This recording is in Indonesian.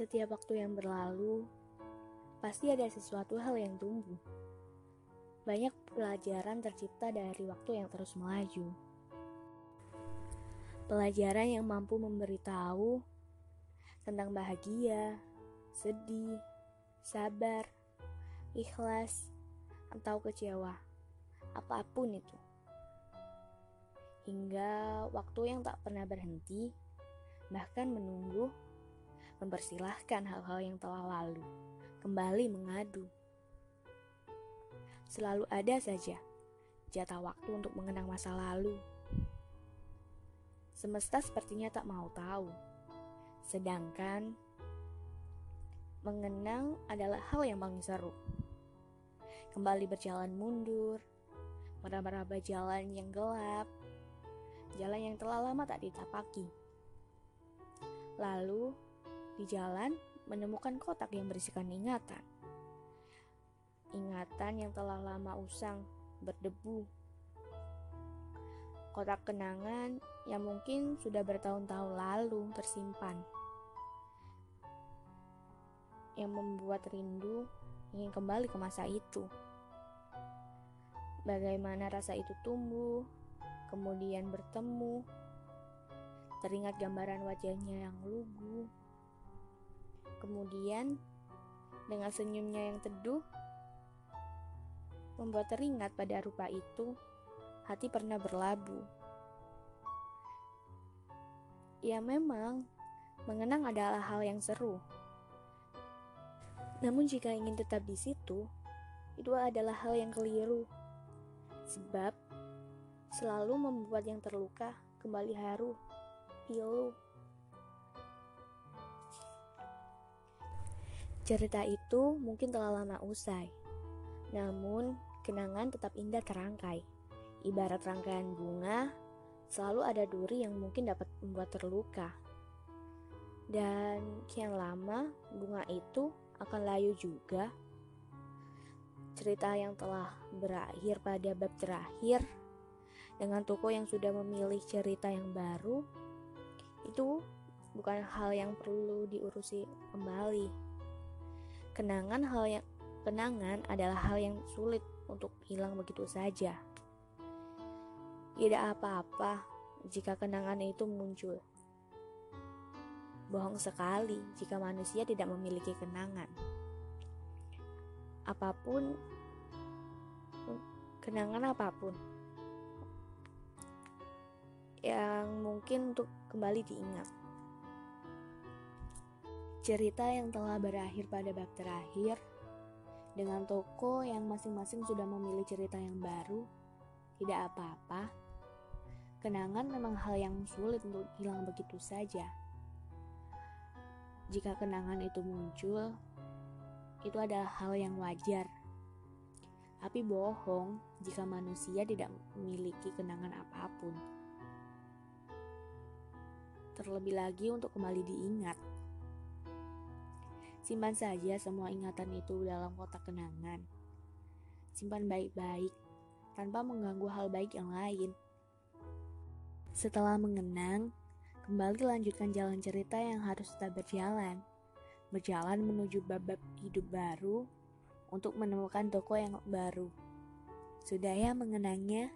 Setiap waktu yang berlalu, pasti ada sesuatu hal yang tumbuh. Banyak pelajaran tercipta dari waktu yang terus melaju. Pelajaran yang mampu memberitahu tentang bahagia, sedih, sabar, ikhlas, atau kecewa, apa pun itu. Hingga waktu yang tak pernah berhenti, bahkan menunggu mempersilahkan hal-hal yang telah lalu kembali mengadu. Selalu ada saja jatah waktu untuk mengenang masa lalu. Semesta sepertinya tak mau tahu, sedangkan mengenang adalah hal yang paling seru. Kembali berjalan mundur, meraba-raba jalan yang gelap, jalan yang telah lama tak ditapaki. Lalu di jalan, menemukan kotak yang berisikan ingatan. Ingatan yang telah lama usang, berdebu. Kotak kenangan yang mungkin sudah bertahun-tahun lalu tersimpan. Yang membuat rindu ingin kembali ke masa itu. Bagaimana rasa itu tumbuh, kemudian bertemu, teringat gambaran wajahnya yang lugu, Kemudian, dengan senyumnya yang teduh, membuat teringat pada rupa itu, hati pernah berlabuh. Ya memang, mengenang adalah hal yang seru. Namun jika ingin tetap di situ, itu adalah hal yang keliru. Sebab, selalu membuat yang terluka kembali haru, pilu, Cerita itu mungkin telah lama usai, namun kenangan tetap indah terangkai. Ibarat rangkaian bunga, selalu ada duri yang mungkin dapat membuat terluka. Dan kian lama, bunga itu akan layu juga. Cerita yang telah berakhir pada bab terakhir, dengan toko yang sudah memilih cerita yang baru, itu bukan hal yang perlu diurusi kembali. Kenangan hal yang kenangan adalah hal yang sulit untuk hilang begitu saja. Tidak apa-apa jika kenangan itu muncul. Bohong sekali jika manusia tidak memiliki kenangan. Apa pun kenangan apa pun yang mungkin untuk kembali diingat. Cerita yang telah berakhir pada bab terakhir, dengan toko yang masing-masing sudah memilih cerita yang baru, tidak apa-apa. Kenangan memang hal yang sulit untuk hilang begitu saja. Jika kenangan itu muncul, itu adalah hal yang wajar. Tapi bohong jika manusia tidak memiliki kenangan apa pun. Terlebih lagi untuk kembali diingat. Simpan saja semua ingatan itu dalam kotak kenangan. Simpan baik-baik, tanpa mengganggu hal baik yang lain. Setelah mengenang, kembali lanjutkan jalan cerita yang harus tetap berjalan. Berjalan menuju bab-bab hidup baru untuk menemukan toko yang baru. Sudah ya mengenangnya?